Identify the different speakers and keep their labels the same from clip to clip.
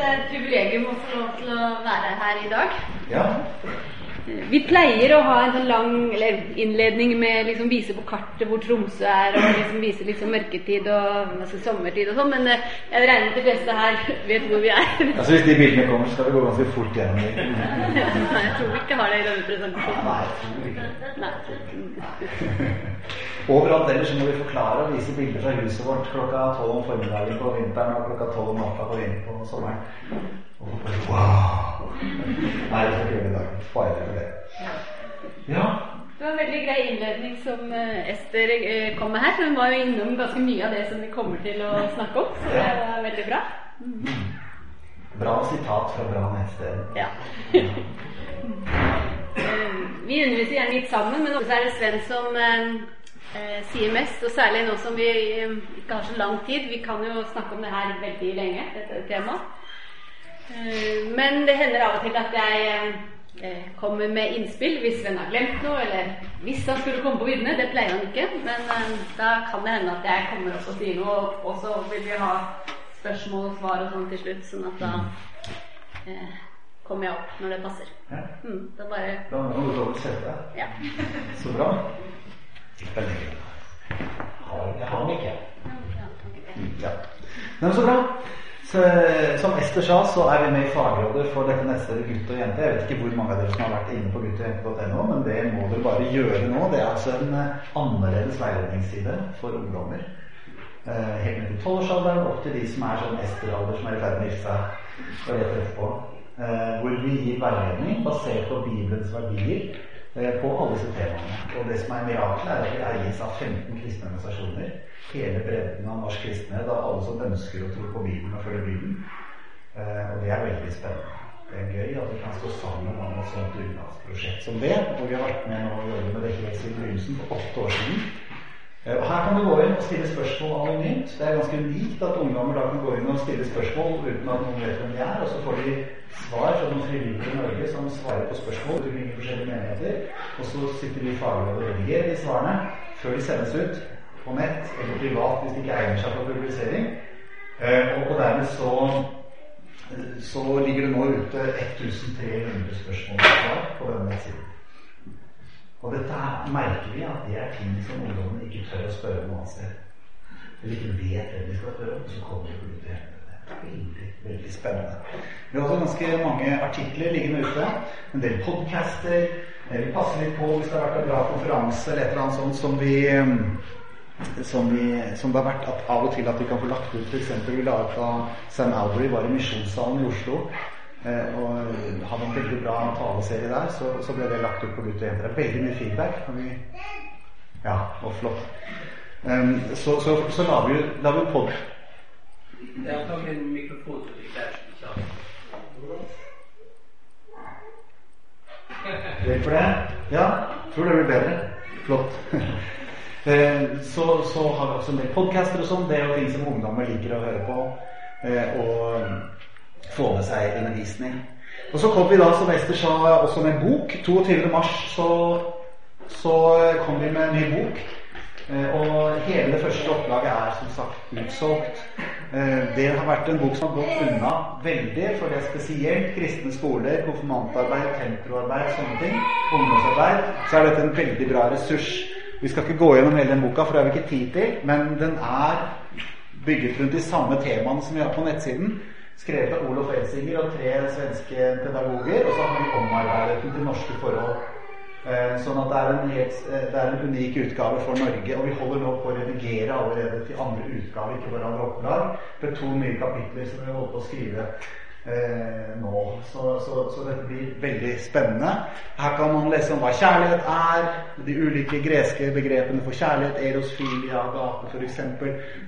Speaker 1: det er et privilegium å få lov til å være her i dag.
Speaker 2: Ja.
Speaker 1: Vi pleier å ha en sånn lang eller innledning med liksom vise på kartet hvor Tromsø er, og liksom vise liksom mørketid og altså sommertid og sånn, men eh, jeg regner med at de fleste her vet hvor vi er.
Speaker 2: Altså Hvis de bildene kommer, skal vi gå ganske fort gjennom dem.
Speaker 1: Nei, jeg tror vi ikke har det i denne presentasjonen.
Speaker 2: Nei, jeg tror ikke.
Speaker 1: Nei.
Speaker 2: Overalt ellers så må vi forklare og vise bilder fra huset vårt klokka tolv om formiddagen på vinteren og klokka tolv om natta på, vinteren på sommeren. Og bare, wow! Nei, det får ikke gjøre i dag. Det for det. Ja.
Speaker 1: Det var en veldig grei innledning som eh, Ester eh, kom med her. Hun var jo innom ganske mye av det som vi kommer til å snakke om, så det var veldig bra.
Speaker 2: Bra sitat fra bra nettsted.
Speaker 1: Ja. Eh, vi underviser gjerne litt sammen, men også er det Sven som eh, eh, sier mest. Og særlig nå som vi eh, ikke har så lang tid. Vi kan jo snakke om det her veldig lenge, dette temaet. Eh, men det hender av og til at jeg eh, kommer med innspill hvis Sven har glemt noe, eller hvis han skulle komme på viddene. Det pleier han ikke, men eh, da kan det hende at jeg kommer opp og sier noe, og så vil vi ha spørsmål og svar og sånn til slutt, sånn at da eh, kommer jeg opp når det passer.
Speaker 2: Ja.
Speaker 1: Mm, da bare
Speaker 2: Da må du sette deg.
Speaker 1: Ja.
Speaker 2: Så bra. Har- den ikke. Ja. Men så bra. Så, som Ester sa, så er vi med i fagrådet for dette nettstedet Gutt og jente. Jeg vet ikke hvor mange av dere som har vært inne på guttogjente.no, men det må dere bare gjøre nå. Det er altså en eh, annerledes veiledningsside for ungdommer. Eh, helt ned til tolvårsalderen, opp til de som er sånn Ester-alder, som er i ferd med å gifte seg og rett etterpå. Eh, hvor vi gir veiledning basert på Bibelens verdier eh, på alle disse temaene. Og det som er mirakelet, er at vi eies av 15 kristne organisasjoner. Hele bredden av norsk kristne, da alle som ønsker å tro på Bibelen og følge Bibelen. Eh, og det er veldig spennende. Det er gøy at vi kan stå sammen om et sånt dugnadsprosjekt som det. Og vi har vært med nå og med det helt siden begynnelsen, for åtte år siden. Eh, Og Her kan du gå inn og stille spørsmål anonymt. Det er ganske unikt at ungdommer da kan gå inn og stille spørsmål uten at noen vet hvem de er. Og så får de svar fra noen frivillige i Norge som svarer på spørsmål til forskjellige menigheter. Og så sitter vi fagrådet og redigerer de svarene før de sendes ut på nett eller privat hvis de ikke egner seg for publisering. Eh, Og og dermed så så ligger det nå ute 1300 spørsmål og svar på denne nettsiden. Og dette merker vi at det er ting som ungdommen ikke tør å spørre noe annet sted. Eller ikke vet hvem de skal spørre om, så kommer de på ut. Det veldig, spennende. Vi har også ganske mange artikler liggende ute. En del podcaster. Vi passer litt på hvis det har vært en bra konferanse eller et eller annet sånt som vi eh, som, vi, som det har vært at av og til at vi kan få lagt ut. F.eks. vi la ut da Sam Albury var i Misjonssalen i Oslo. Eh, og hadde en veldig bra taleserie der, så, så ble det lagt ut på Gutt og jenter. Er veldig mye feedback. Vi, ja, og flott. Um, så, så, så la vi, la vi pod...
Speaker 3: Jeg har tatt en mikrofon så ikke er
Speaker 2: Hjelper det? Ja? Tror det blir bedre. Flott. Eh, så, så har vi også en del podcaster og sånn. Det er jo ting som ungdommer liker å høre på. eh, Og få med seg undervisning. Og så kom vi da, som Ester sa, også med en bok. 22. mars så, så kom vi med en ny bok. Eh, Og hele første opplaget er som sagt utsolgt. Eh, Det har vært en bok som har gått unna veldig, for det er spesielt kristne skoler, konfirmantarbeid, temproarbeid, sånne ting, ungdomsarbeid, så er dette en veldig bra ressurs. Vi skal ikke gå gjennom hele den boka, for det har vi ikke tid til, men den er bygget rundt de samme temaene som vi har på nettsiden. Skrevet av Olof Elsinger og tre svenske pedagoger, og så har vi omarbeidet den til norske forhold. Eh, Sånn at det er, en helt, eh, det er en unik utgave for Norge. Og vi holder nå på å redigere allerede til andre utgave, ikke bare andre opplag. Er to nye kapitler som vi holder på å skrive eh, nå. Så, så, så dette blir veldig spennende. Her kan man lese om hva kjærlighet er, de ulike greske begrepene for kjærlighet, eros, filia, agape f.eks.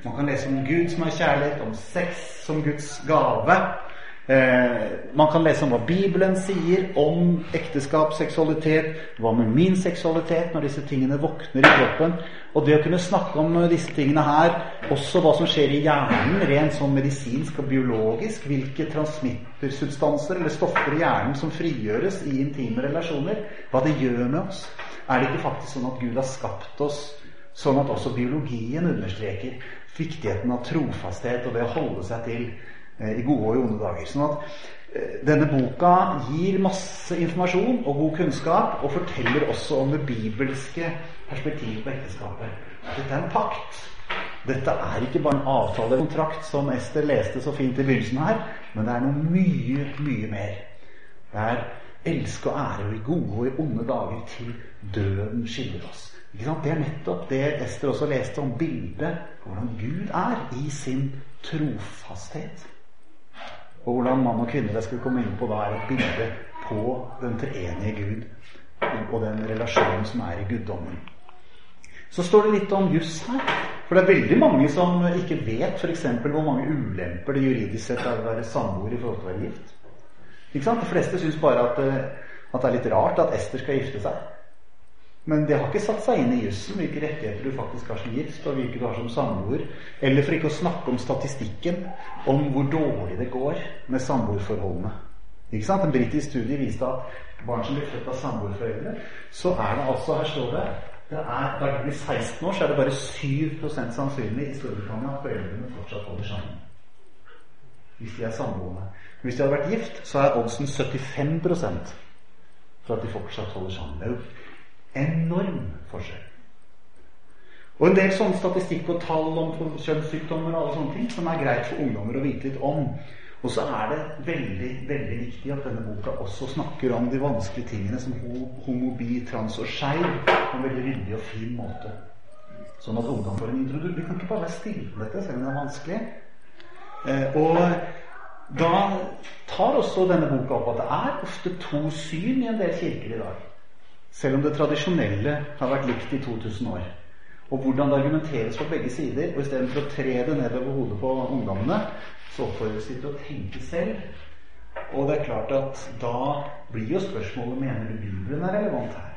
Speaker 2: Man kan lese om Gud som er kjærlighet, om sex som Guds gave. Eh, man kan lese om hva Bibelen sier om ekteskap, seksualitet. Hva med min seksualitet, når disse tingene våkner i kroppen? Og det å kunne snakke om disse tingene her, også hva som skjer i hjernen, rent sånn medisinsk og biologisk, hvilke transmittersubstanser eller stoffer i hjernen som frigjøres i intime relasjoner, hva det gjør med oss. Er det ikke faktisk sånn at Gud har skapt oss sånn at også biologien understreker viktigheten av trofasthet og det å holde seg til i gode og i onde dager. Sånn at eh, denne boka gir masse informasjon og god kunnskap, og forteller også om det bibelske perspektivet på ekteskapet. Dette er en pakt. Dette er ikke bare en avtale kontrakt som Ester leste så fint i begynnelsen her, men det er noe mye, mye mer. Det er elske og ære og i gode og i onde dager til døden skiller oss. Det er nettopp det Ester også leste om bildet på hvordan Gud er i sin trofasthet. Og hvordan mann og kvinne jeg skal komme inn på da er et bilde på den treenige Gud og den relasjonen som er i guddommen. Så står det litt om juss her. For det er veldig mange som ikke vet f.eks. hvor mange ulemper det juridisk sett er å være samboer i forhold til å være gift. Ikke sant? De fleste syns bare at, eh, at, det er litt rart at Ester skal gifte seg. Men det har ikke satt seg inn i jussen hvilke rettigheter du faktisk har som gift, og hvilke du har som samboer. Eller for ikke å snakke om statistikken om hvor dårlig det går med samboerforholdene. Ikke sant? En britisk studie viste at barn som blir født av samboerforeldre, så er det altså Her står det det er, Da de blir 16 år, så er det bare 7 sannsynlig i Storbritannia at foreldrene fortsatt holder sammen. Hvis de er samboende. Hvis de hadde vært gift, så er oddsen 75% for at de fortsatt holder sammen. Enorm forskjell. Og en del sånn statistikk og tall om kjønnssykdommer og alle sånne ting som er greit for ungdommer å vite litt om. Og så er det veldig veldig viktig at denne boka også snakker om de vanskelige tingene som homobi, trans og skeiv på en veldig ryddig og fin måte. Sånn at ungdom får en introduksjon. Vi kan ikke bare være stille på dette, selv om det er vanskelig. Eh, og da tar også denne boka opp at det er ofte to syn i en del kirker i dag. Selv om det tradisjonelle har vært likt i 2000 år. Og hvordan det argumenteres på begge sider. Og istedenfor å tre det ned over hodet på ungdommene, så oppfordres de til å tenke selv. Og det er klart at da blir jo spørsmålet mener du Bibelen er relevant her.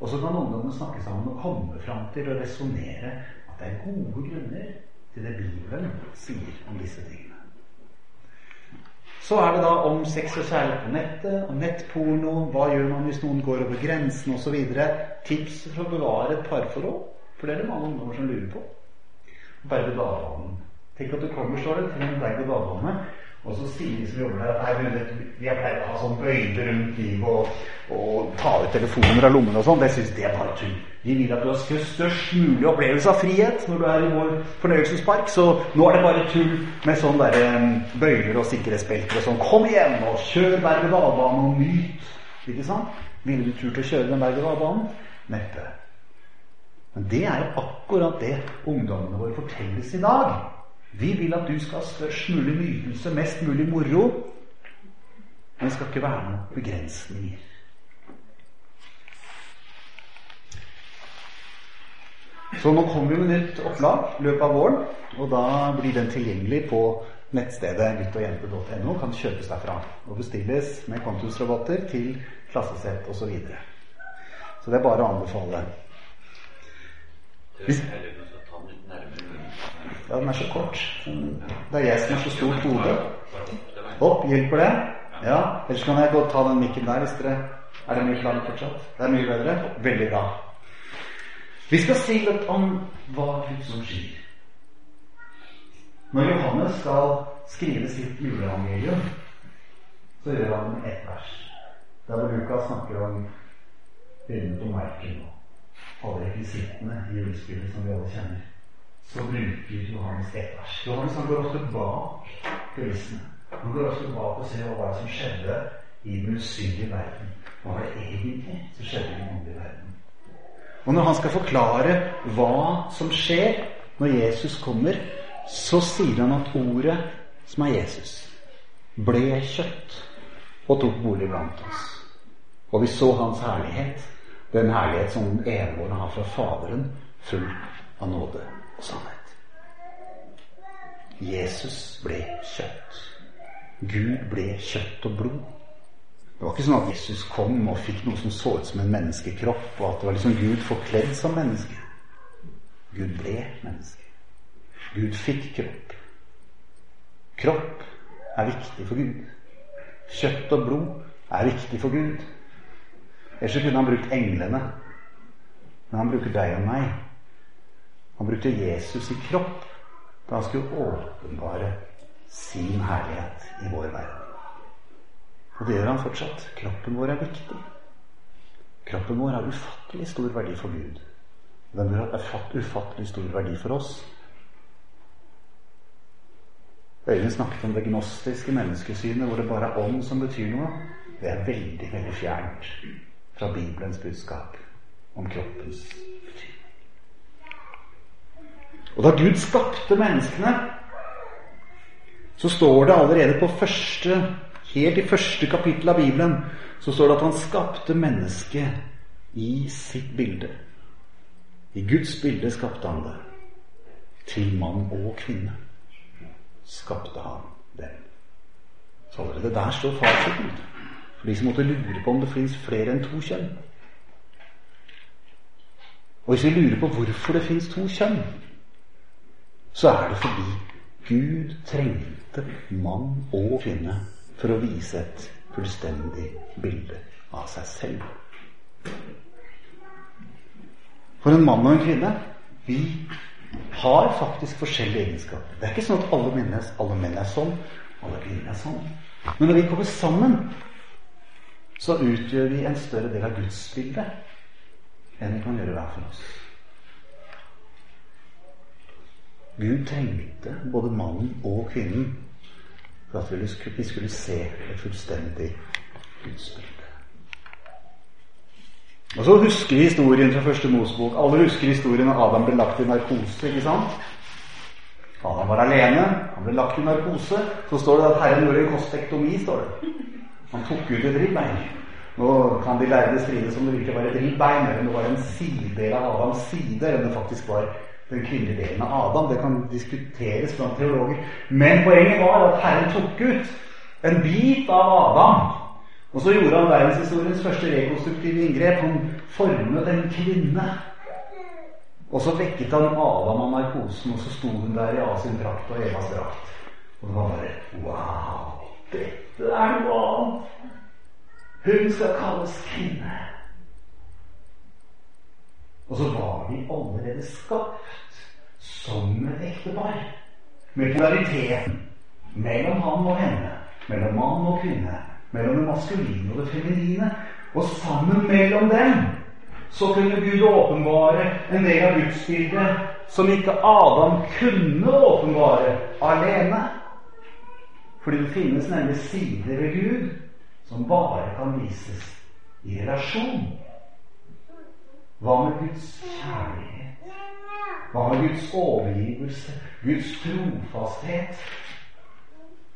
Speaker 2: Og så kan ungdommene snakke sammen og komme fram til å resonnere at det er gode grunner til det Bibelen sier om disse tingene. Så er det da om sex og kjærlighet på nettet, om nettporno, hva gjør man hvis noen går over grensen osv. Tips for å bevare et parforhold. For det er det mange ungdommer som lurer på. Berg-og-dal-banen. Tenk at du kommer, står det, til en berg-og-dal-bane og så sier de som jobber der, at har pleid å ha sånn bøyde rundt livet og, og, ta ut telefoner av lommene og sånn. Det syns de er bare tull. De vil at du har størst mulig opplevelse av frihet når du er i vår fornøyelsespark. Så nå er det bare tull med sånn der, bøyler og sikkerhetsbelter og sånn. Kom igjen og kjør berg-og-dal-bane og nyt. Ikke sant? Ville du turt å kjøre den berg-og-dal-banen? Neppe. Men det er jo akkurat det ungdommene våre fortelles i dag. Vi vil at du skal ha størst mulig nytelse, mest mulig moro. Men det skal ikke være noen begrensninger. Så nå kommer vi nytt opplag i løpet av våren, og da blir den tilgjengelig på nettstedet guttogjente.no. Kan kjøpes derfra og bestilles med kontusrabatter til klassesett osv. Så, videre. så det er bare å anbefale. Hvis, ja, den er så kort. Det er jeg som har så stort hode. Opp, hjelper det? Ja. Ellers kan jeg godt ta den mikken der hvis dere Er det mye klarere fortsatt? Det er mye bedre? Veldig bra. Vi skal si litt om hva som sier. Når Johannes skal skrive sitt juleevangelium, så gjør han ett vers. Der hvor Lukas snakker om begynner på merken og alle rekvisittene i julespillet som vi alle kjenner så bruker Johannes ett vers. Johannes han går ofte bak kulissene. Han går også bak og ser hva som skjedde i den usynlige verden. Hva var det egentlig som skjedde i den åndelige verden? Og når han skal forklare hva som skjer når Jesus kommer, så sier han at ordet som er Jesus, ble kjøtt og tok bolig blant oss. Og vi så hans herlighet, den herlighet som den har fra Faderen, full av nåde og sannhet. Jesus ble kjøtt. Gud ble kjøtt og blod. Det var ikke sånn at Jesus kom og fikk noe som så ut som en menneskekropp, og at det var liksom Gud forkledd som menneske. Gud ble menneske. Gud fikk kropp. Kropp er viktig for Gud. Kjøtt og blod er viktig for Gud. Ellers kunne han brukt englene. Men han bruker deg og meg han brukte Jesus i kropp da han skulle åpenbare sin herlighet i vår verden. Og det gjør han fortsatt. Kroppen vår er viktig. Kroppen vår har ufattelig stor verdi for Gud. Den har ufattelig stor verdi for oss. Øyvind snakket om det gnostiske menneskesynet, hvor det bare er ånd som betyr noe. Det er veldig, veldig fjernt fra Bibelens budskap om kroppens. Og da Gud skapte menneskene, så står det allerede på første, helt i første kapittel av Bibelen, så står det at han skapte mennesket i sitt bilde. I Guds bilde skapte han det. Til mann og kvinne skapte han dem. Så allerede der står fasiten. For de som måtte lure på om det fins flere enn to kjønn. Og hvis vi lurer på hvorfor det fins to kjønn, så er det fordi Gud trengte mann og kvinne for å vise et fullstendig bilde av seg selv. For en mann og en kvinne vi har faktisk forskjellige egenskaper. Det er ikke sånn at alle menn er, alle menn er sånn, alle kvinner er sånn. Men når vi kommer sammen, så utgjør vi en større del av Guds bilde enn vi kan gjøre hver for oss. Gud trengte både mannen og kvinnen for at vi skulle se et fullstendig gudsbilde. Og så husker vi historien fra første Mosebok. Alle husker historien når Adam ble lagt i narkose. ikke sant? Adam var alene, han ble lagt i narkose. Så står det at Herren gjorde en kostektomi. står det. Han tok ut et ribbein. Nå kan de lærde strides som det virkelig var et ribbein, eller om det var en sidedel av Adams side, eller om det faktisk var den kvinnelige delen av Adam. Det kan diskuteres blant teologer. Men poenget var at Herren tok ut en bit av Adam. Og så gjorde han verdenshistoriens første rekonstruktive inngrep. Han formet en kvinne. Og så vekket han Adam av narkosen, og så sto hun der i Asin drakt og Evas drakt. Og det var bare Wow! Dette er noe annet! Hun skal kalles kvinne. Og så var de allerede skapt som et ektepar. Med polariteten mellom han og henne, mellom mann og kvinne, mellom det maskuline og det feminine. Og sammen mellom dem så kunne Gud åpenbare en del av gudsbildet som ikke Adam kunne åpenbare alene. Fordi det finnes nemlig sider ved Gud som bare kan vises i relasjon. Hva med Guds kjærlighet? Hva med Guds overgivelse? Guds trofasthet?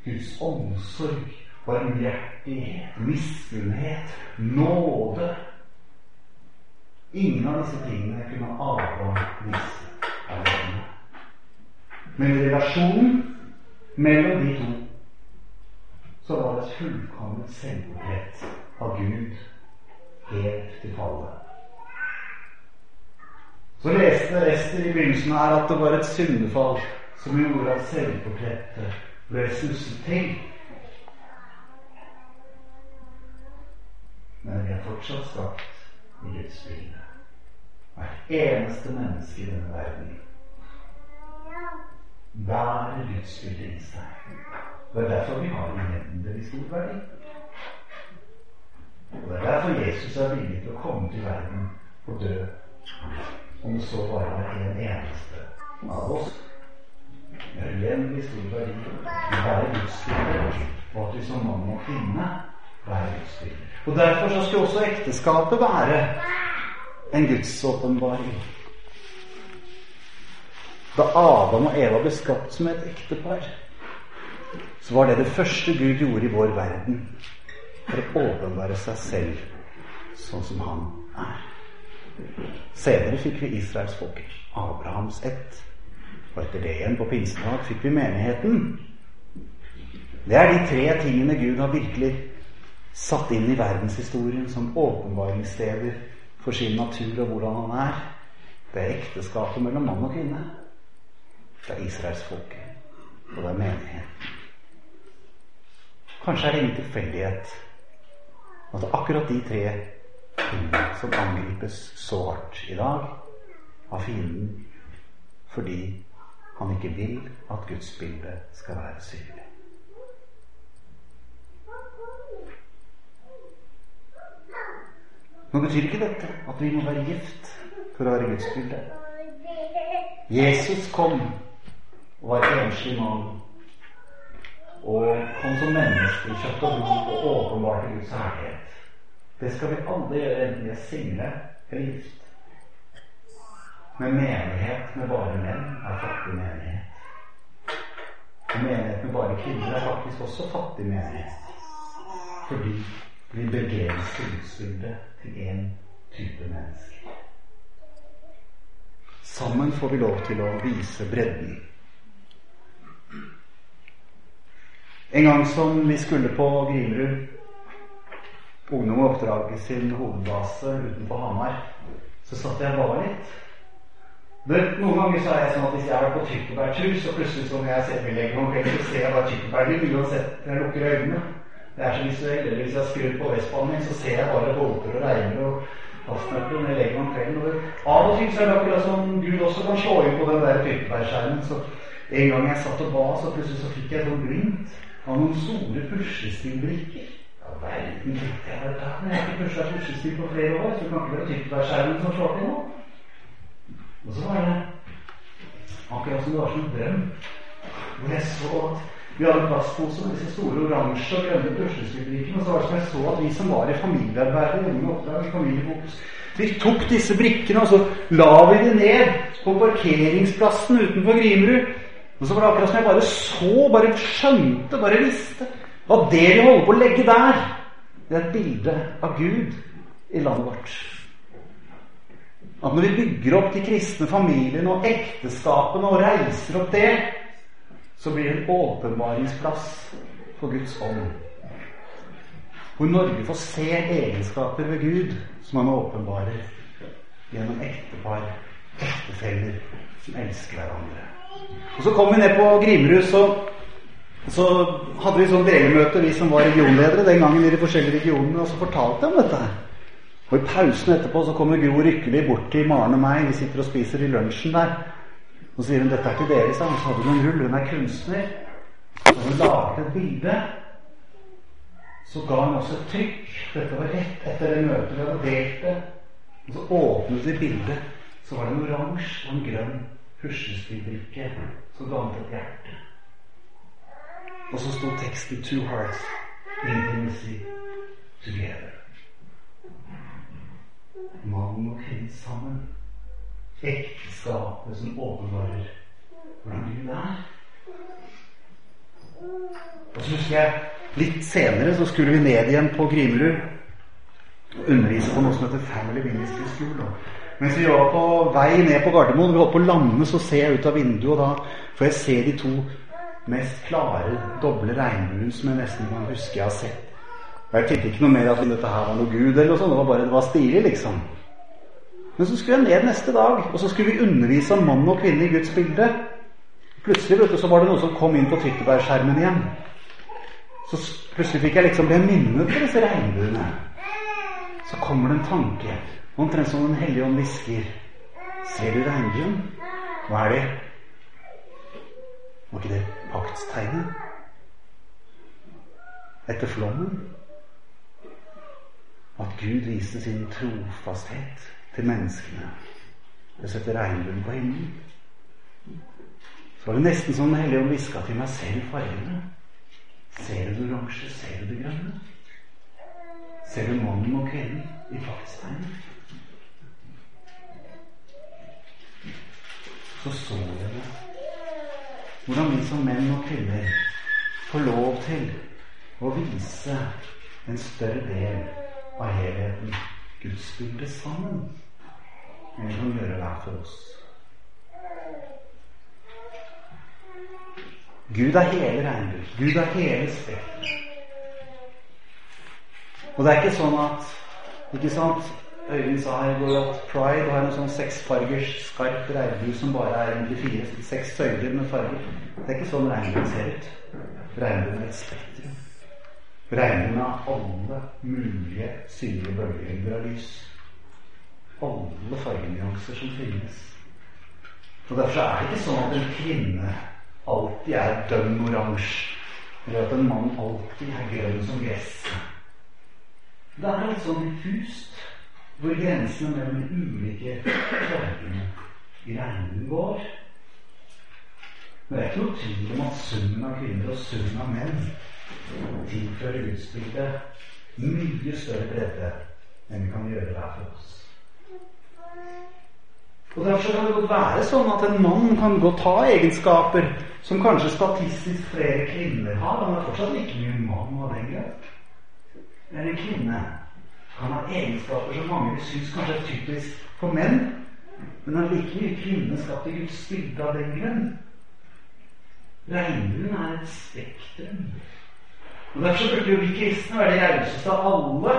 Speaker 2: Guds omsorg, barmhjertighet, miskunnhet, nåde? Ingen av disse tingene kunne Adam vise alene. Men relasjonen mellom de to så var det et fullkomment av Gud helt til fallet. Så leste Ester i begynnelsen her at det var et syndefall som gjorde at selvportrettet ble susset til. Men vi er fortsatt skapt i Guds bilde. Hvert eneste menneske i denne verden bærer Guds bilde i seg. Det er derfor vi har uendelig stor verdi. Og Det er derfor Jesus er villig til å komme til verden og dø, om det så bare er en eneste av oss. Vi igjen uendelig stor verdi. Vi bærer Guds bilde, og at vi som mann og kvinne bærer Guds. Og Derfor så skal også ekteskapet være en gudsåpenbaring. Da Adam og Eva ble skapt som et ektepar, så var det det første Gud gjorde i vår verden for å åpenbare seg selv sånn som han er. Senere fikk vi Israels folk, Abrahams ett. Og etter det igjen, på pinsedag, fikk vi menigheten. Det er de tre tingene Gud har virkelig satt inn i verdenshistorien som åpenbaringssteder for sin natur og hvordan han er. Det er ekteskapet mellom mann og kvinne. Det er Israels folk. Og det er menigheten. Kanskje er det ingen tilfeldighet at akkurat de tre som angripes så hardt i dag av fienden fordi han ikke vil at Guds bilde skal være synlig. Nå betyr ikke dette at vi må være gift for å være Guds bilde. Jesus kom og var enslig mann og kom som menneske i kjøtt og blod og åpenbarte Guds herlighet. Det skal vi alle gjøre, enten vi er single eller gift. Men menighet med bare menn er fattig menighet. Og menighet med bare kvinner er faktisk også fattig menighet. Fordi vi begrenser gudsbildet til én type mennesker. Sammen får vi lov til å vise bredden. En gang som vi skulle på Grimerud Ungdom og Oppdrag sin hovedbase utenfor Hamar, så satt jeg bare litt. Noen ganger så er jeg sånn at hvis jeg er på tyttebærtur, så plutselig så når jeg ser meg legge meg så ser jeg bare tyttebærlyd uansett når jeg lukker øynene. Det er så visuelt. Eller hvis jeg har skrudd på Vestbanen min, så ser jeg bare båter og regner og fastnøtter når jeg legger meg om kvelden. Og av og til så er det akkurat som Gud også kan slå inn på den der tyttebærskjermen. Så en gang jeg satt og ba, så plutselig så fikk jeg sånn glimt av noen store puslespillbrikker. Verden, jeg. Har ikke pusha puslespill på flere år, så det kan ikke være tyttebærskjermen som slår til nå. Og så var det akkurat som det var som en drøm. Hvor jeg så at vi hadde plastposer med disse store oransje og grønne puslespillbrikkene. Og så var det som jeg så at vi som var i familiearbeidet vi tok disse brikkene og så la vi dem ned på parkeringsplassen utenfor Grimerud. Og så var det akkurat som jeg bare så, bare skjønte, bare visste at det vi holder på å legge der, det er et bilde av Gud i landet vårt. At når vi bygger opp de kristne familiene og ekteskapene og reiser opp det, så blir det en åpenbaringsplass for Guds ånd. Hvor Norge får se egenskaper ved Gud som han åpenbarer gjennom ektepar, ektefeller, som elsker hverandre. Og Så kom vi ned på Grimrud, så, så hadde vi sånn delemøte, vi som var regionledere den gangen i de forskjellige regionene, og så fortalte jeg om dette. Og I pausen etterpå så kommer Gro Rykkeli bort til Maren og meg. Vi sitter og spiser i lunsjen der. Så sier hun 'Dette er ikke dere', sa hun. Så hadde hun en rull. Hun er kunstner. Så hun laget et bilde. Så ga hun også et trykk. Dette var rett etter det møtet vi hadde delt det. Og så åpnet vi bildet. Så var det en oransje og en grønn puslespillbrikke som dannet et hjerte. Og så sto teksten 'Two hearts intimacy together'. Mannen og kvinnen sammen ekteskapet som åpenbarer hvordan Gud er. Og så husker jeg litt senere så skulle vi ned igjen på Grimerud og undervise på noe som heter Family Ministry School. Da. Mens vi var på vei ned på Gardermoen, vi holdt på å lande, så ser jeg ut av vinduet, og da får jeg se de to mest klare, doble regnbuen som jeg nesten kan huske jeg har sett. Og jeg tenkte ikke noe mer at dette her var noe Gud, eller noe sånt. Det var bare det var stilig, liksom. Men så skulle jeg ned neste dag, og så skulle vi undervise om mann og kvinne i Guds bilde. Plutselig vet du, så var det noe som kom inn på tyttebærskjermen igjen. Så plutselig fikk jeg liksom bli minnet på disse regnbuene. Så kommer det en tanke, omtrent som Den hellige ånd hvisker. Ser du regnbuen? Hva er det? Var ikke det paktstegnet? Etter flommen? At Gud viste sin trofasthet til menneskene ved å sette regnbuen på himmelen. Så var det nesten sånn Helligånd hviska til meg du fargene? Ser du det oransje? Ser du det grønne? Ser du mannen og kvinnen i paktstegnet? Så så jeg det. Hvordan vi som menn og kvinner får lov til å vise en større del av helheten gudsbildet sammen enn vi kan gjøre hver for oss. Gud er hele regnbuen. Gud er hele spekteret. Og det er ikke sånn at ikke sant, Øyvind sa her går at pride har en sånn seksfargers skarp regnbue som bare er egentlig fire, seks søyler med farger. Det er ikke sånn regnbuen ser ut. Regnbuen er et spektrum. Regnbuen er alle mulige synlige bølgelengder av lys. Alle fargenyanser som finnes. Og Derfor er det ikke sånn at en kvinne alltid er dønn oransje, eller at en mann alltid er grønn som gress. Det er litt sånn diffust hvor grensene mellom de ulike fargene i regnbuen går. Og det ikke noe tvil om at summen av kvinner og summen av menn tilfører gudsbildet mye større bredde enn vi kan gjøre hver for oss. Og Derfor kan det godt være sånn at en mann kan godt ha egenskaper som kanskje statistisk flere kvinner har. Han er fortsatt like mye mann av den grunn. Men en kvinne kan har egenskaper som mange vil synes kanskje er typisk for menn, men han liker mye kvinne skapt i Guds bilde av den grunn. Regnbuen er et spektrum. Og Derfor burde jo vi kristne være de rauseste av alle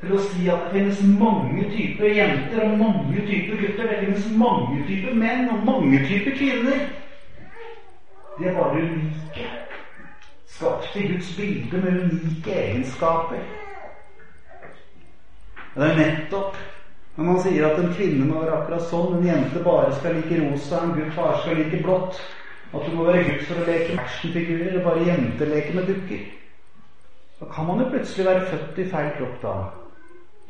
Speaker 2: til å si at det finnes mange typer jenter og mange typer gutter. Det finnes mange typer menn og mange typer kvinner. De er bare unike. Skapt i Guds bilde med unike egenskaper. Det er nettopp når man sier at en kvinne må være akkurat sånn, en jente bare skal like rosa, en gutt bare skal like blått, at du må være gutt for å leke actionfigurer, eller bare jenter leke med dukker. Da kan man jo plutselig være født i feil kropp da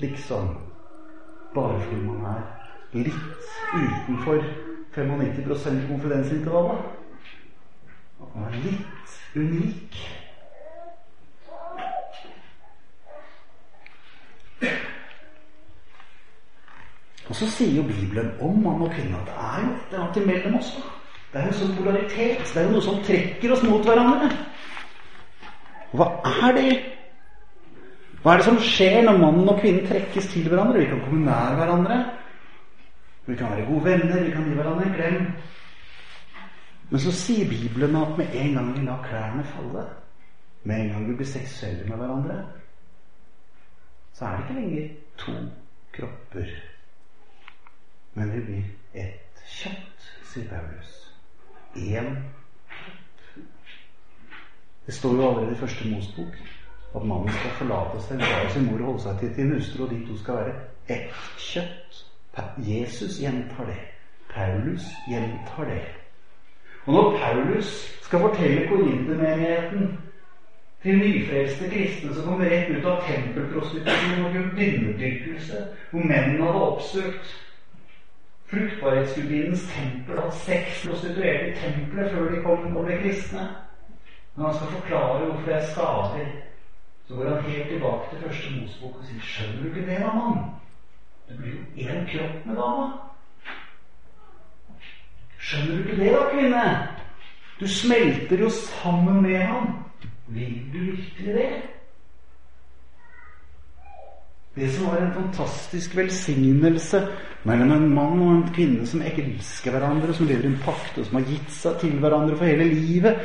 Speaker 2: liksom. Bare fordi man er litt utenfor 95% konfidensintervallet. At man er litt unik. Og så sier jo Bibelen om mann og kvinne at det er jo et eller annet imellom oss. da. Det er jo sånn polaritet. Det er jo noe som trekker oss mot hverandre. Hva er det? Hva er det som skjer når mannen og kvinnen trekkes til hverandre? Vi kan komme nær hverandre. Vi kan være gode venner, vi kan gi hverandre en klem. Men så sier Bibelen at med en gang vi lar klærne falle, med en gang vi blir seksuelle med hverandre, så er det ikke lenger to kropper. Men vi blir ett kjøtt, sier Paulus. Én. Det står jo allerede i første Mosbok at mannen skal forlate seg far sin mor og holde seg til sin hustru, og de to skal være ett kjøtt. Jesus gjentar det. Paulus gjentar det. Og når Paulus skal fortelle korintermenigheten til nyfrelste kristne som kom rett ut av tempelprostitusjon og gudinnedyrkelse, hvor mennene hadde oppsøkt fruktbarhetsgudinnens tempel, hadde seks prostituerte i tempelet før de kom og ble kristne Når han skal forklare hvorfor det er skader så går han helt tilbake til første Mosebok og sier Skjønner du ikke det, da, mann? Det blir jo én kropp med dama. Skjønner du ikke det, da, kvinne? Du smelter jo sammen med ham. Vil du virkelig det? Det som var en fantastisk velsignelse mellom en mann og en kvinne som elsker hverandre, som lever i en pakt, og som har gitt seg til hverandre for hele livet,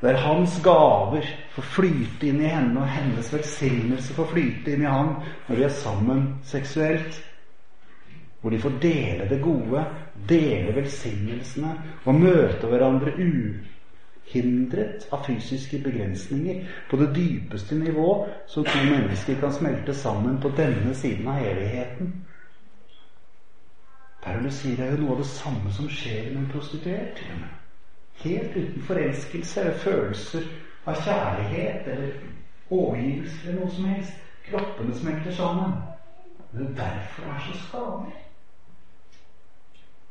Speaker 2: der hans gaver får flyte inn i henne, og hennes velsignelse får flyte inn i ham når de er sammen seksuelt. Hvor de får dele det gode, dele velsignelsene og møte hverandre uhindret av fysiske begrensninger på det dypeste nivå så to mennesker kan smelte sammen på denne siden av evigheten. Paulus sier det er jo noe av det samme som skjer med en prostituert. helt uten forelskelse eller følelser av kjærlighet eller overgivelse eller noe som helst. Kroppene smelter sammen. Det er derfor det er så skadelig.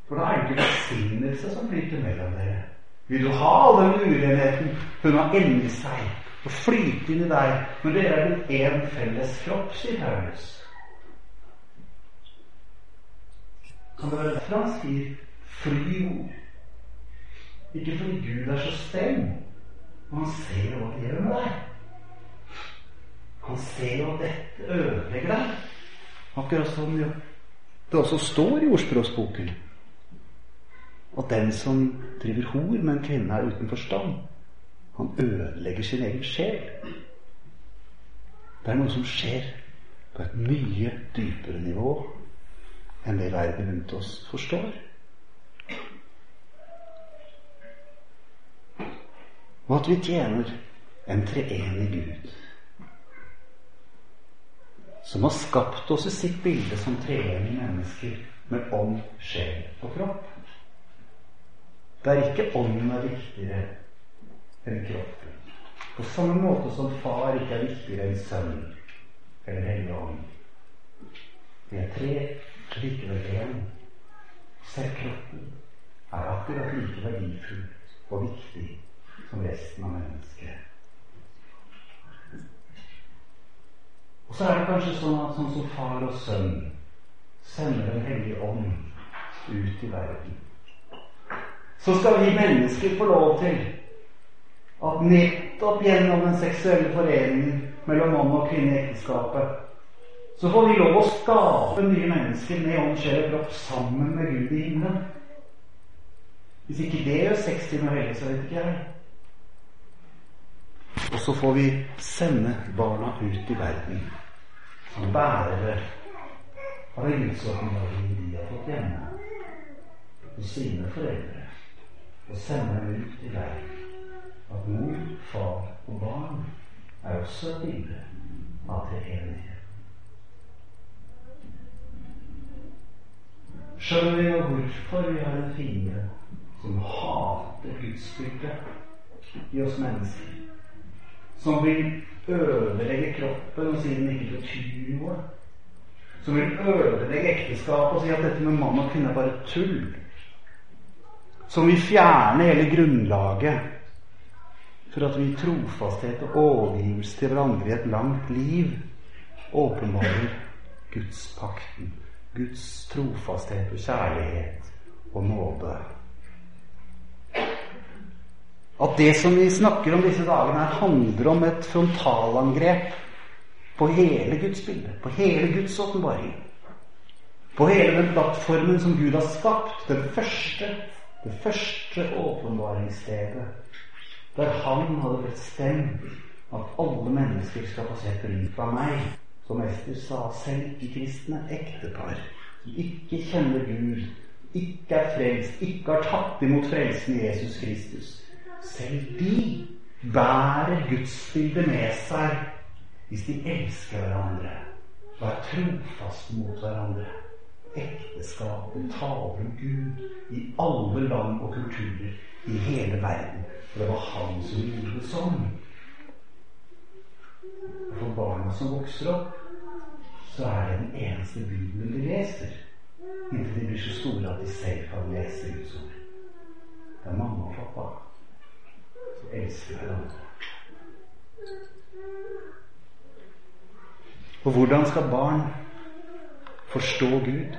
Speaker 2: For da er det ikke velsignelse som flyter mellom dere. Vil du ha all den urenheten hun har inni seg, og flyte inn i deg når dere er blitt én felles kropp, sier Paulus? Kan det være derfor han sier 'fly ord'? Ikke fordi Gud er så streng, men han ser hva det gjør med deg. Han ser at dette ødelegger deg. Akkurat som det også står i ordspråksboken. At den som driver hor med en kvinne, er uten forstand. Han ødelegger sin egen sjel. Det er noe som skjer på et mye dypere nivå enn det verden rundt oss forstår. og at vi tjener en treenig Gud, som har skapt oss i sitt bilde som treenige mennesker med ånd, sjel og kropp. Der ikke ånden er viktigere enn kroppen. På samme måte som far ikke er viktigere enn sønn eller Hellig Ånd. Vi er tre, likevel én. Selv kroppen er akkurat like verdifull og viktig som resten av mennesket. Og så er det kanskje sånn at sånn som far og sønn sender Den hellige ånd ut i verden. Så skal vi mennesker få lov til at nettopp gjennom den seksuelle foreningen mellom mann og kvinne i ekteskapet så får vi lov å skape nye mennesker med ånd, sjel og kropp sammen med Gud i himmelen. Hvis ikke det gjør seks timer hellig, så vet ikke jeg. Og så får vi sende barna ut i verden som bærere av gudsåpenbaringen de har fått hjemme hos sine foreldre. Og sende dem ut i verden. At mor, far og barn er også et bilde av treenighet. Skjønner vi nå hvorfor vi har en fiende som hater gudsbildet i oss mennesker? Som vil ødelegge kroppen og si den ikke betyr noe? Som vil ødelegge ekteskapet og si at dette med mann og kvinne er bare tull? Som vil fjerne hele grunnlaget for at vi i trofasthet og overgivelse til hverandre i et langt liv åpenbarer Gudspakten, Guds trofasthet og kjærlighet og nåde. At det som vi snakker om disse dagene, her handler om et frontalangrep på hele Guds bilde, på hele Guds åpenbaring. På hele den plattformen som Gud har skapt, den første, det første åpenbaringsstedet der han hadde bestemt at alle mennesker skal få se bruk av meg. Som Ester sa, selv de kristne ektepar som ikke kjenner Gud, ikke er frelst, ikke har tatt imot frelsen i Jesus Kristus. Selv de bærer gudsbildet med seg hvis de elsker hverandre og er trofaste mot hverandre. Ekteskapet taler om Gud i alle land og kulturer i hele verden. For det var han som gjorde det sånn. Og for barna som vokser opp, så er det den eneste Bibelen de leser. Inntil de blir så store at de selv kan lese Guds ord. Det er mamma og pappa som elsker hverandre. Og hvordan skal barn forstå Gud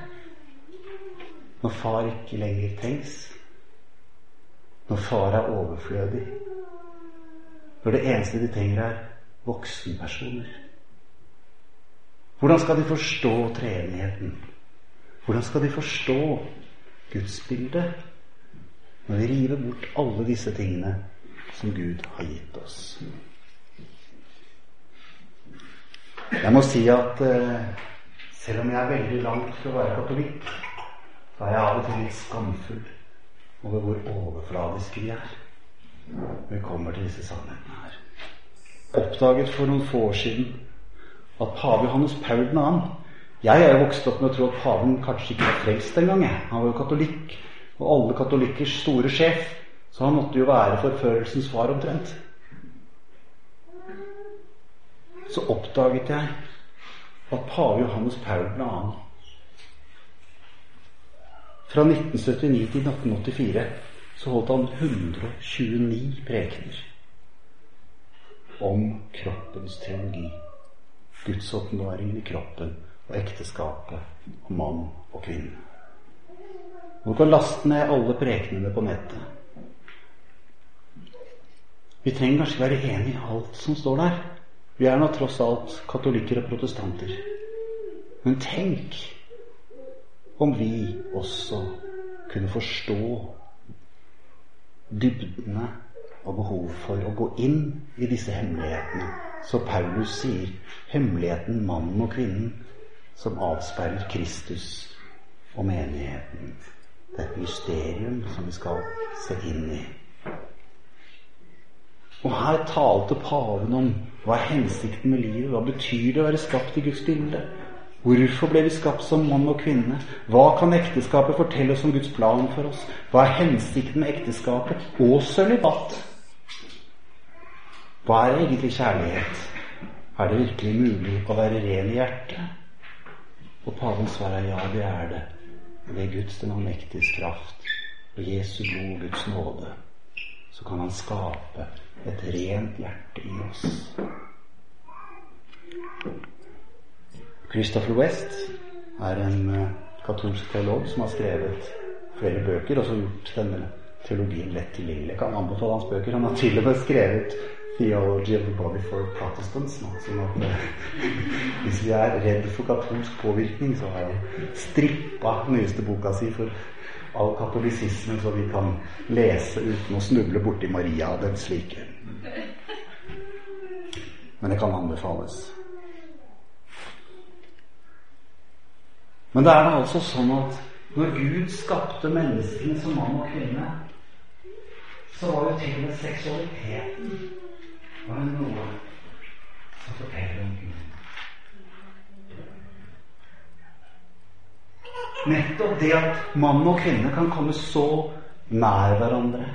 Speaker 2: når far ikke lenger trengs? når far er overflødig, når det eneste de trenger, er voksenpersoner? Hvordan skal de forstå treenigheten? Hvordan skal de forstå gudsbildet når vi river bort alle disse tingene som Gud har gitt oss? Jeg må si at uh, selv om jeg er veldig langt fra å være katolikk, så er jeg av og til litt skamfull over hvor overfladiske vi er når vi kommer til disse sannhetene her. Oppdaget for noen få år siden at pave Johannes Paul 2. Jeg er jo vokst opp med å tro at paven kanskje ikke var frelst engang. Han var jo katolikk, og alle katolikkers store sjef, så han måtte jo være forførelsens far omtrent. Så oppdaget jeg at pave Johannes Paul 2. Fra 1979 til 1984 så holdt han 129 prekener om kroppens teologi. Gudsåpenbaringen i kroppen og ekteskapet og mann og kvinne. Du kan laste ned alle prekenene på nettet. Vi trenger kanskje være enig i alt som står der. Vi er nå tross alt katolikker og protestanter. Men tenk om vi også kunne forstå dybdene og behov for å gå inn i disse hemmelighetene. Så Paulus sier hemmeligheten mannen og kvinnen som avspeiler Kristus og menigheten. Det er et mysterium som vi skal se inn i. Og her talte paven om hva er hensikten med livet, hva betyr det å være skapt i Guds bilde? Hvorfor ble vi skapt som mann og kvinne? Hva kan ekteskapet fortelle oss om Guds plan for oss? Hva er hensikten med ekteskapet og sølibat? Hva er egentlig kjærlighet? Er det virkelig mulig å være ren i hjertet? Og pavens svar er ja, det er det. Ved Guds den allmektiges kraft og Jesu blod, Guds nåde, så kan Han skape et rent hjerte i oss. Christopher West er en uh, katolsk teolog som har skrevet flere bøker, og så gjort denne teologien lett tilgjengelig. Jeg kan anbefale hans bøker. Han har til og med skrevet 'Theology of the Body for Protestants'. Sånn at uh, hvis vi er redd for katolsk påvirkning, så har han strippa nyeste boka si for all katolisisme, så vi kan lese uten å snuble borti Maria og den slike. Men det kan anbefales. Men det er da altså sånn at når Gud skapte menneskene som mann og kvinne, så var jo til og med seksualiteten var det noe som forteller om Gud. Nettopp det at mann og kvinne kan komme så nær hverandre,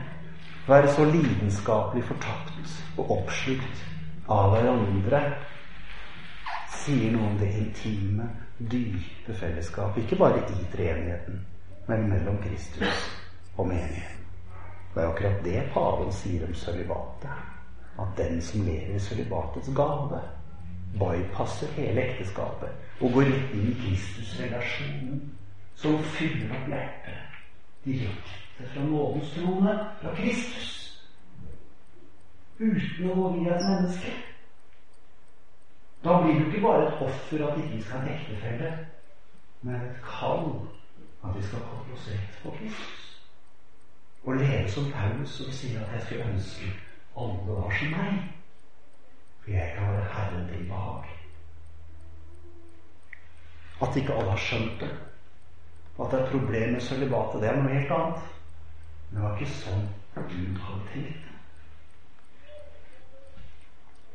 Speaker 2: være så lidenskapelig fortapt og oppslukt av hverandre, sier noe om det intime dype fellesskapet. Ikke bare i treenigheten, men mellom Kristus og menigheten. Det er akkurat det paven sier om sølibatet. At den som lever sølibatets gave, bypasser hele ekteskapet og går inn i Kristusrelasjonen, som fyller opp hjertet direkte fra nådens trone, fra Kristus, uten å gå via et menneske. Da blir du ikke bare et offer at ikke vi skal ha en ektefelle, men et kall at vi skal koble oss rett på Kristus. Og leve som Paulus og sier at jeg skulle ønske var som meg. For jeg kan være Herren til behag. At ikke alle har skjønt det. At det er problemer problem med sølibatet, det er noe helt annet. Men det var ikke sånn Gud hadde tenkt.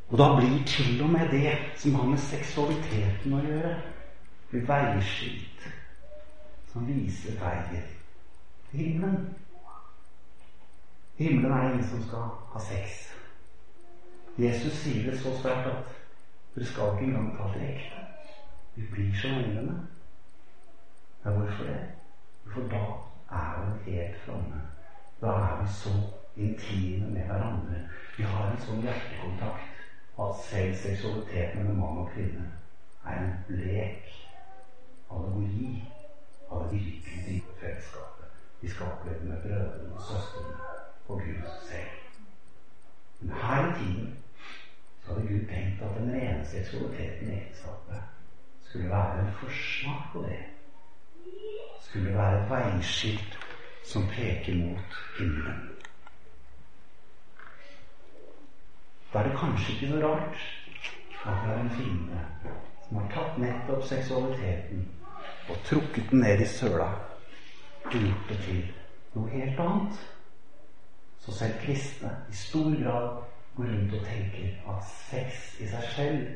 Speaker 2: Og da blir til og med det som har med seksualiteten å gjøre, veiskilt som viser veien til himmelen. Himmelen er det ingen som skal ha sex. Jesus sier det så sterkt at dere skal ikke engang ta til ekte. Vi blir som englene. Ja, hvorfor det? For da er vi helt framme. Da er vi så intime med hverandre. Vi har en sånn hjertekontakt at selv seksualitet mellom mann og kvinne er en lek, allegori, av det virkelig fellesskapet vi skal oppleve med brødrene og søstrene og Gud selv. Men her i tiden så hadde Gud tenkt at den rene seksualiteten i ekteskapet skulle være en forsmak på det. Skulle være et veiskilt som peker mot himmelen. Da er det kanskje ikke noe rart at det er en fiende som har tatt nettopp seksualiteten og trukket den ned i søla og gjort det til noe helt annet. Så selv kristne i stor grad går rundt og tenker at sex i seg selv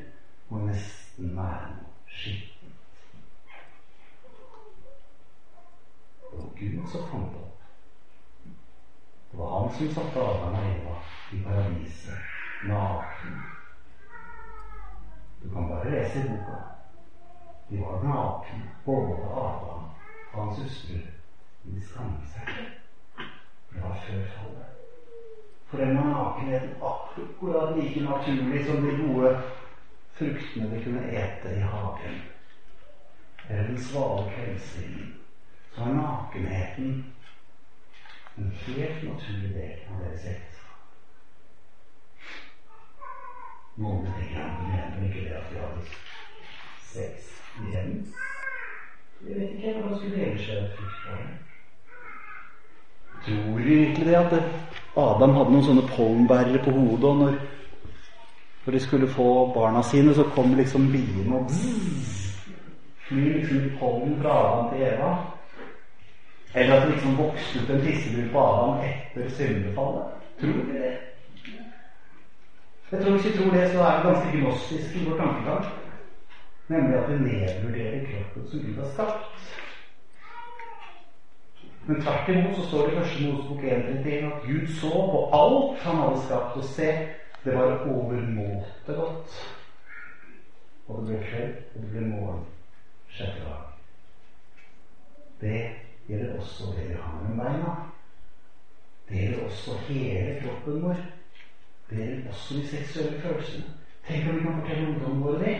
Speaker 2: må nesten være noe skittent. Det Gud som fant opp. Det var han som satte Adam og Eva i paradiset naken. Du kan bare lese i boka. De var nakne, både Adam og hans hustru. Men de skammet seg. Det var før fallet. For den var nakenheten akkurat like naturlig som de gode fruktene de kunne ete i hagen. Eller den svale kveldsvinden. Så var nakenheten en helt naturlig del av deres ekteskap. Noen tenker mener ikke det at de hadde sex igjen. Jeg vet ikke hva skulle ellers være fruktbare. Tror vi virkelig det at Adam hadde noen sånne pollenbærere på hodet, og når, når, de skulle få barna sine, så kom liksom biene og flyr liksom pollen fra Adam til Eva? Eller at det liksom vokste ut en tissebur på Adam etter syndefallet? Tror vi det? Jeg tror Hvis vi tror det, så er vi ganske gnostisk i vår tankegang. Nemlig at vi nedvurderer kroppen som Gud har skapt. Men tvert imot så står det i første Mosebok 1.31 at Gud så på alt han hadde skapt, og se, det var overmåte godt. Og det ble kveld, og det ble morgen sjette dag. Det gjelder også det vi har med beina. Det gjelder også hele kroppen vår. Det gjelder også de seksuelle følelsene. Tenk om vi kan fortelle ungdommen vår det.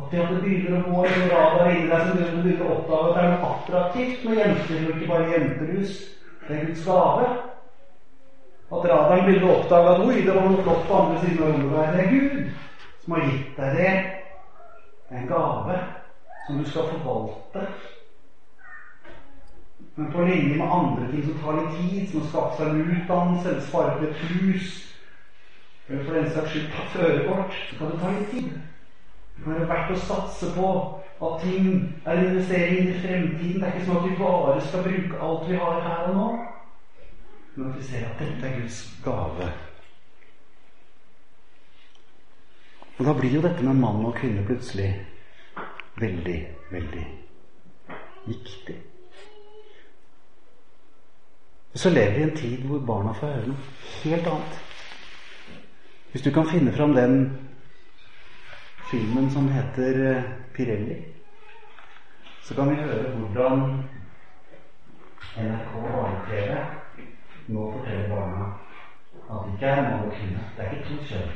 Speaker 2: At at det begynner å gå en radar inni deg som du begynner å oppdage at det er noe attraktivt med jenter, og ikke bare jenterus. Det er Guds gave. At radaren begynner å oppdage at oi, det var noe flott på andre siden av rommet. Det er Gud som har gitt deg det. Det er en gave som du skal forvalte. Men på linje med andre ting som tar litt tid, som å skaffe seg en utdannelse eller spare til et hus, eller for den saks skyld ta førerkort, så kan det ta litt tid. Det være verdt å satse på at ting er en investering i fremtiden. Det er ikke sånn at vi bare skal bruke alt vi har her og nå. Men at vi ser at dette er Guds gave. Og da blir jo dette med mann og kvinne plutselig veldig, veldig viktig. Og så lever vi i en tid hvor barna får høre noe helt annet. Hvis du kan finne fram den filmen som heter eh, Pirelli, så kan vi høre hvordan NRK barne-TV nå forteller barna at det ikke er mann og kvinne. Det er ikke to kjønn.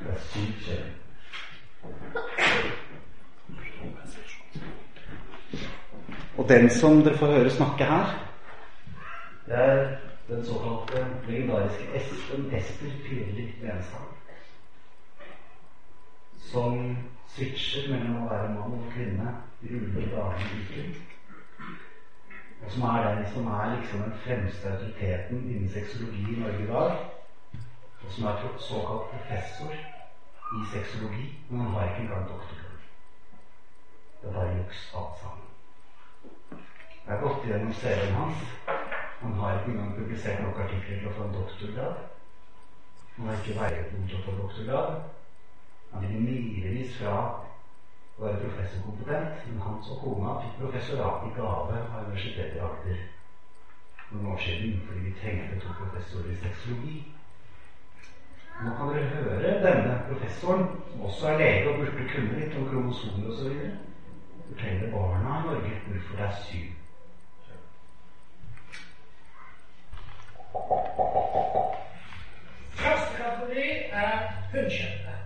Speaker 2: Det er syv kjønn. Og den som dere får høre snakke her, det er den såkalte legendariske Espen Ester Pirelli Lenstad. Som switcher mellom å være mann og kvinne i ulike dager uker. Og som er den som er liksom den fremste autoriteten innen sexologi i Norge i dag. Og som er såkalt professor i sexologi, men han har ikke engang doktorgrad. Det er bare juks alt sammen. Jeg har gått gjennom CV-en hans. Han har ikke engang publisert nok artikler til å få en doktorgrad. Han har ikke veiet noen til å få doktorgrad. Han er milevis fra å være professorkompetent, men han og kona fikk professorat i gave av Universitetet i Agder noen år siden fordi vi trengte to professorer i sexologi. Nå kan dere høre denne professoren, som også er lege og burde kunne litt om kromosomer osv., fortelle barna i Norge hvorfor det er syv.
Speaker 4: Første kategori er hunnkjønnere.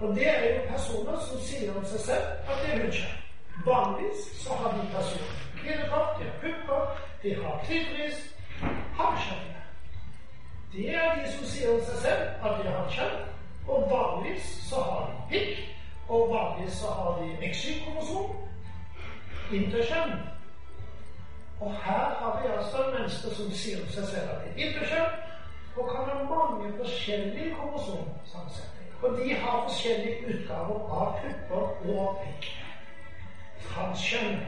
Speaker 4: Og det er jo personer som sier om seg selv at det er hunnkjønn. Vanligvis så har de personer kvinnekropp, de har pupper, de har klitoris, hannkjønnere. Det er de som sier om seg selv at de har kjønn, og vanligvis så har de pikk, og vanligvis så har de XY-kromosom, interkjønn. Og her har vi altså mennesker som sier om seg selv at de er interkjønn, og kan ha mange forskjellige kromosomsammensetninger. Og de har forskjellige utgaver av pupper og pikk. Transkjønn.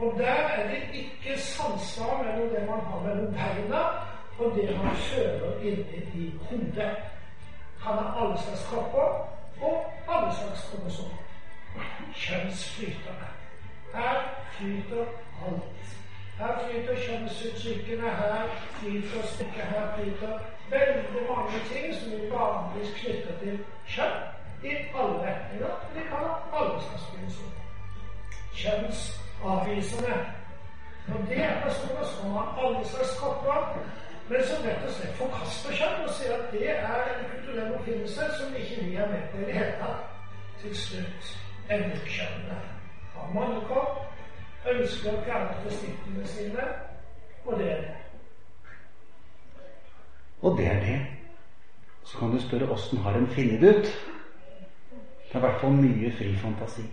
Speaker 4: Og der er det ikke samsvar mellom det man har mellom beina, og det man føler inne i hodet. Han har alle slags kropper og alle slags kromosomer. Kjønnsflytende. Her flyter alt. Her flyter kjønnsuttrykkene, her flyter stykket, her flyter veldig mange ting som vi vanligvis knytter til kjønn i alle retninger. Vi kan alle slags kromosomer. Kjønnsavvisende. Og det er personer som har alle slags kropper, men som rett og slett forkaster kjønn og sier at det er en kulturell oppfinnelse som ikke vi er med på i det hele tatt. Til slutt ennekjønnene har mannekropp, ønsker å fjerne testiklene sine, og det er det.
Speaker 2: Og det er det. Så kan du spørre åssen har en funnet det ut? Det er i hvert fall mye fri fantasi.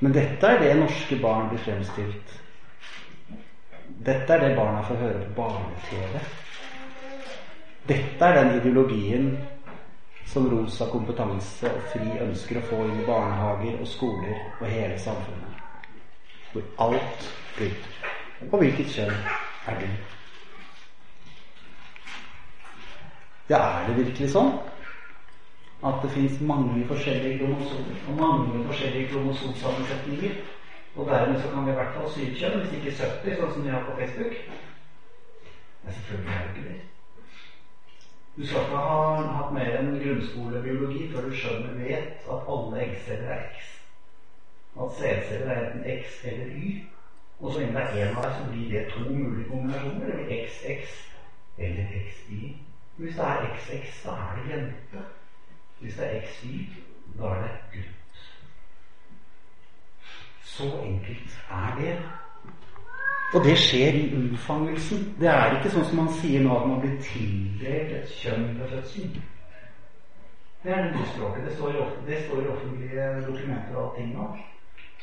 Speaker 2: Men dette er det norske barn blir fremstilt. Dette er det barna får høre på barne-TV. Dette er den ideologien som Rosa kompetanse og FRI ønsker å få inn i barnehager og skoler og hele samfunnet. Hvor alt flyter. Og hvilket kjønn er du? Ja, er det virkelig sånn? at det fins mange forskjellige kromosomer og mange forskjellige kromosomsammensetninger. Og dermed så kan vi i hvert fall syv kjønn, hvis ikke 70, sånn som de har på Facebook. Men selvfølgelig er det ikke det. Du skal ikke ha hatt mer enn grunnskolebiologi før du skjønner vet at alle eggceller er X. At sædceller er enten X eller Y. Og så innen det er én dem, så blir det to mulige kombinasjoner. Det XX eller XY. Hvis det er XX, da er det jente. Hvis det er XY, da er det gutt. Så enkelt er det. Og det skjer i unnfangelsen. Det er ikke sånn som man sier nå, at man blir tildelt et kjønn ved fødselen. Det er det språket. Det står i offentlige dokumenter og allting nå.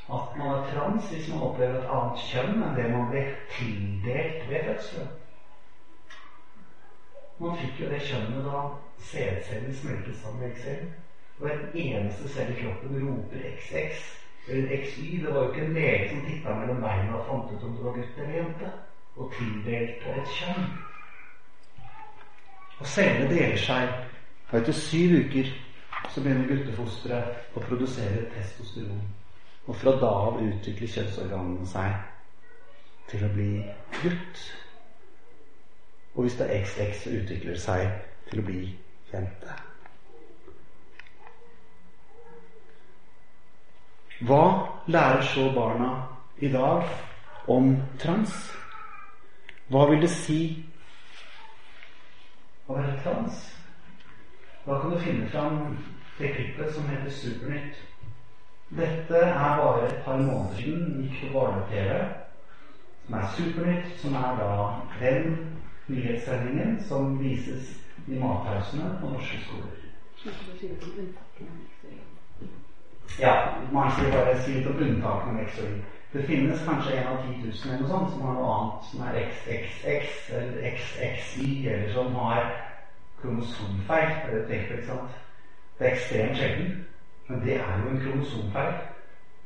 Speaker 2: At man er trans hvis man opplever et annet kjønn enn det man ble tildelt ved fødselen. Man fikk jo det kjønnet da sædcellen smeltes sammen med eggcellen. En eneste celle i kroppen roper XX eller XY. Det var jo ikke en lege som titta mellom beina og fant ut om det var gutt eller jente, og tildelte et kjønn. Og cellene deler seg. Og etter syv uker så begynner guttefosteret å produsere testosteron. Og fra da av utvikler kjønnsorganene seg til å bli gutt. Og hvis det er XX, så utvikler det seg til å bli jente. Hva lærer så barna i dag om trans? Hva vil det si å være trans? Da kan du finne fram det klippet som heter Supernytt. Dette er bare et par måneder siden gikk på barne-TV, som er Supernytt, som er da den nyhetssendingen som vises i matpausene på norske skoler. Ja, man skal bare si litt om unntakene med X og Y. Det finnes kanskje en av 10 000 eller noe sånt som har noe annet som er XXX eller XXY, eller som har kromosomfeil. Det er ekstremt sjelden, men det er jo en kromosomfeil.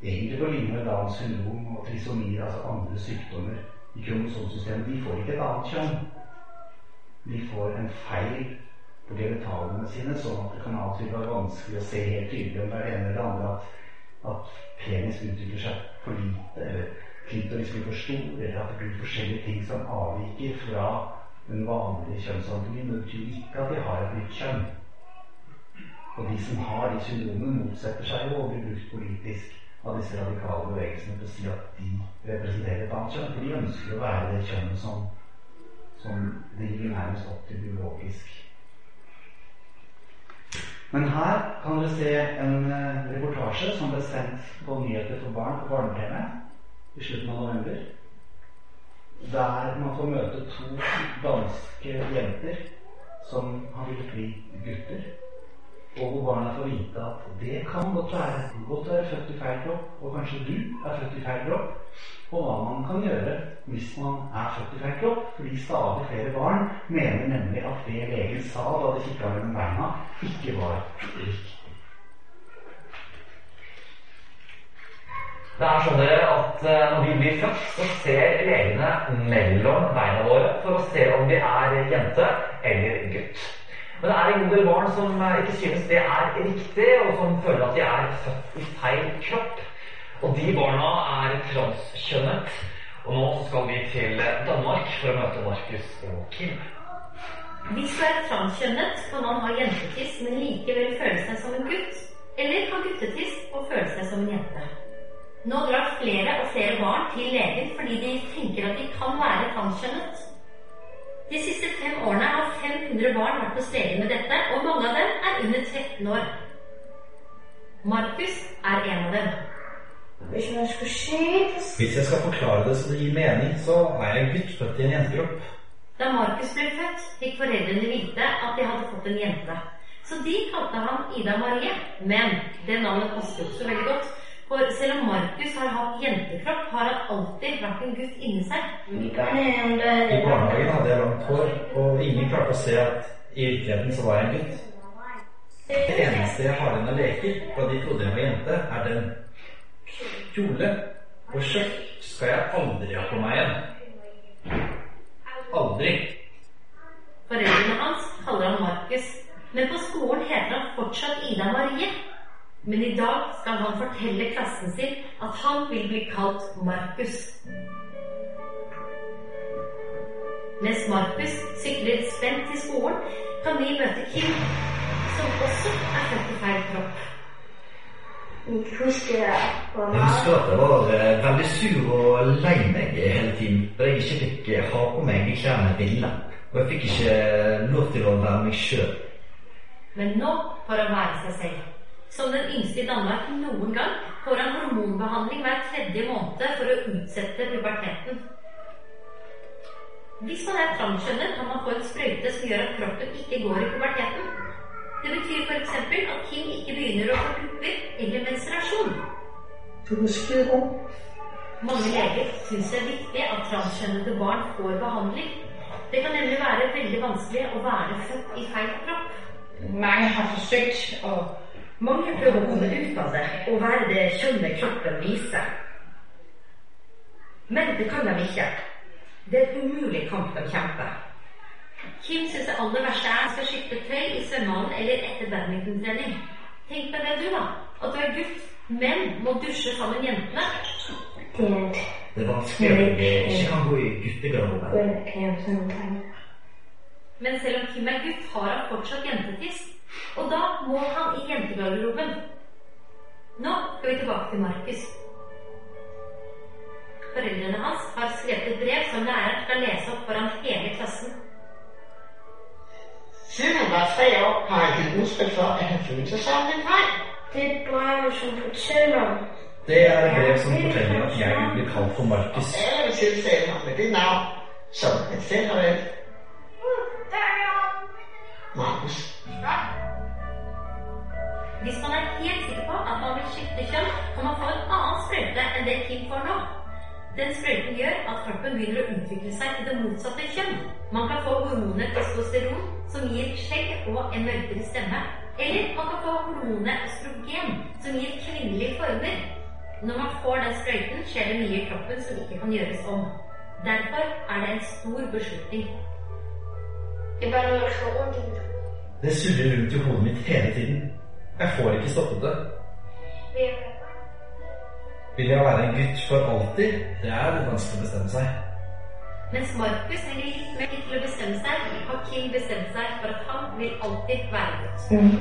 Speaker 2: Egentlig på linje med Downs syndrom og trisomier, altså andre sykdommer i kromosomsystemet. De får ikke et annet kjønn. De får en feil på genitalene sine, sånn at det kan av være vanskelig å se helt tydelig om det er det ene eller andre at, at penis utvikler seg for lite, eller klitoris blir for stor, eller at det blir forskjellige ting som avviker fra den vanlige kjønnsanatomi. Det betyr ikke at de har et nytt kjønn. Og de som har de syndromene, motsetter seg jo å bli brukt politisk av disse radikale bevegelsene for å si at de representerer et annet kjønn. For de ønsker å være det kjønnet som, som det gir nærmest opp til biologisk. Men her kan dere se en uh, reportasje som ble sendt på Nyheter for barn på barne-TV i slutten av november. Der man får møte to danske jenter som har villet bli gutter. Og hvor barna får vite at det kan godt være godt å være født i feil kropp, og kanskje du er født i feil kropp, og hva man kan gjøre hvis man er født i feil kropp. Fordi stadig flere barn mener nemlig at det legen sa da de kikka mellom beina, ikke var riktig.
Speaker 5: Det er sånn at eh, Når vi blir født, så ser legene mellom beina våre for å se om vi er jente eller gutt. Men det er en god del barn som eh, ikke synes det er riktig, og som føler at de er født i feil kropp. Og de barna er transkjønnet. Og nå skal vi til Danmark for å møte Markus og Kim.
Speaker 6: Hvis du er transkjønnet, kan man ha jentetiss, men likevel føle seg som en gutt. Eller ha guttetiss og føle seg som en jente. Nå drar flere og flere barn til legen fordi de tenker at de kan være transkjønnet. De siste fem årene har 500 barn vært hos legen med dette, og mange av dem er under 13 år. Markus er en av dem.
Speaker 7: Hvis jeg skal forklare det så det gir mening, så er jeg gutt født i en jentekropp.
Speaker 6: Da Markus ble født, fikk foreldrene vite at de hadde fått en jente. Så de kalte ham Ida Marie. Men det navnet passet jo ikke så veldig godt. For selv om Markus har hatt jentekropp, har han alltid vært en gutt inni seg.
Speaker 7: I barnehagen hadde jeg langt hår, og ingen klarte å se at i virkeligheten så var jeg en gutt. Det eneste jeg har igjen av leker fra de trodde jeg var jente, er den. Kjole og skjørt skal jeg aldri ha på meg igjen. Aldri.
Speaker 6: Foreldrene hans kaller han Markus, Men på skolen heter han fortsatt Ida Marie. Men i dag skal han fortelle klassen sin at han vil bli kalt Markus. Mens Markus sykler spent til skolen, kan vi møte Kim, som også er født i feil kropp.
Speaker 8: Jeg husker
Speaker 7: at jeg var eh, veldig sur og lei meg hele tiden da jeg ikke fikk eh, ha på meg de klærne jeg ville. Og jeg fikk ikke eh, lov til å være meg sjøl.
Speaker 6: Men nå får han være seg selv. Som den yngste i Danmark noen gang får han hormonbehandling hver tredje måned for å utsette puberteten. Hvis man er transkjønnet, kan man få en sprøyte som gjør at kroppen ikke går i puberteten. Det betyr f.eks. at Kim ikke begynner å få pupper eller menstruasjon. Mange leger syns det er viktig at transkjønnede barn får behandling. Det kan nemlig være veldig vanskelig å være født i feil kropp.
Speaker 9: Mange har forsøkt, og mange prøver å komme ut av det og være det kjønnet kroppen viser. Men det kan de ikke. Det er en umulig kamp de kjemper.
Speaker 6: Kim syns det aller verste er å skal skifte tøy i svømmehallen eller etter badmintontrening. Tenk deg det, du, da. At du er gutt, men må dusje sammen jentene.
Speaker 8: Det er et
Speaker 7: Det vanskelig å ikke kan gå i guttegarderoben.
Speaker 6: Men selv om Kim er gutt, har han fortsatt jentetiss. Og da må han i jentegarderoben. Nå skal vi tilbake til Markus. Foreldrene hans har skrevet et brev som læreren skal lese opp foran hele klassen.
Speaker 9: Siden var tre år, har han gitt udtryk for, at han føler seg som en dreng.
Speaker 8: Det er et brev, som forteller
Speaker 7: Det er et brev som forteller at jeg blir kalt for Markus.
Speaker 9: Alle vil tiltale ham med det navn, som han selv har valgt. Markus.
Speaker 6: Hvis man er helt sikker på at man vil skifte kjønn, kan man få en annen sprøyte enn det Kim får nå. Den sprøyten gjør at kroppen begynner å utvikle seg til det motsatte kjønn. Man kan få hormonet testosteron, som gir skjegg og en mørkere stemme. Eller man kan få hormonet østrogen, som gir kvinnelige former. Når man får den sprøyten, skjer det mye i kroppen som ikke kan gjøres om. Derfor er det en stor beslutning.
Speaker 8: det er bare der slår rundt.
Speaker 7: Det surrer rundt i hodet mitt hele tiden. Jeg får ikke stoppet det.
Speaker 8: Vil jeg være
Speaker 7: en gutt for alltid? Det er litt vanskelig å bestemme seg.
Speaker 6: Mens Markus trenger litt mer tid til å bestemme seg, har Kim bestemt seg for at han vil alltid være gutt.
Speaker 8: Mm.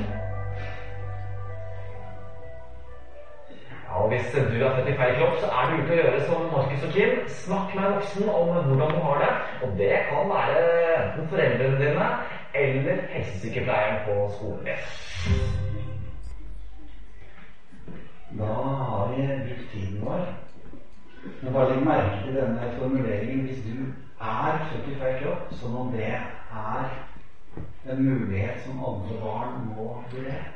Speaker 5: Ja, og Hvis du har født i feil kropp, så er det lurt å gjøre som Markus og Kim. Snakk med en voksen om hvordan du har det. Og det kan være enten foreldrene dine eller helsesykepleieren på skolen din.
Speaker 2: Da har vi brukt tiden vår. Men bare legg merke til denne formuleringen 'hvis du er født i feil kropp', som om det er en mulighet som alle barn må vurdere.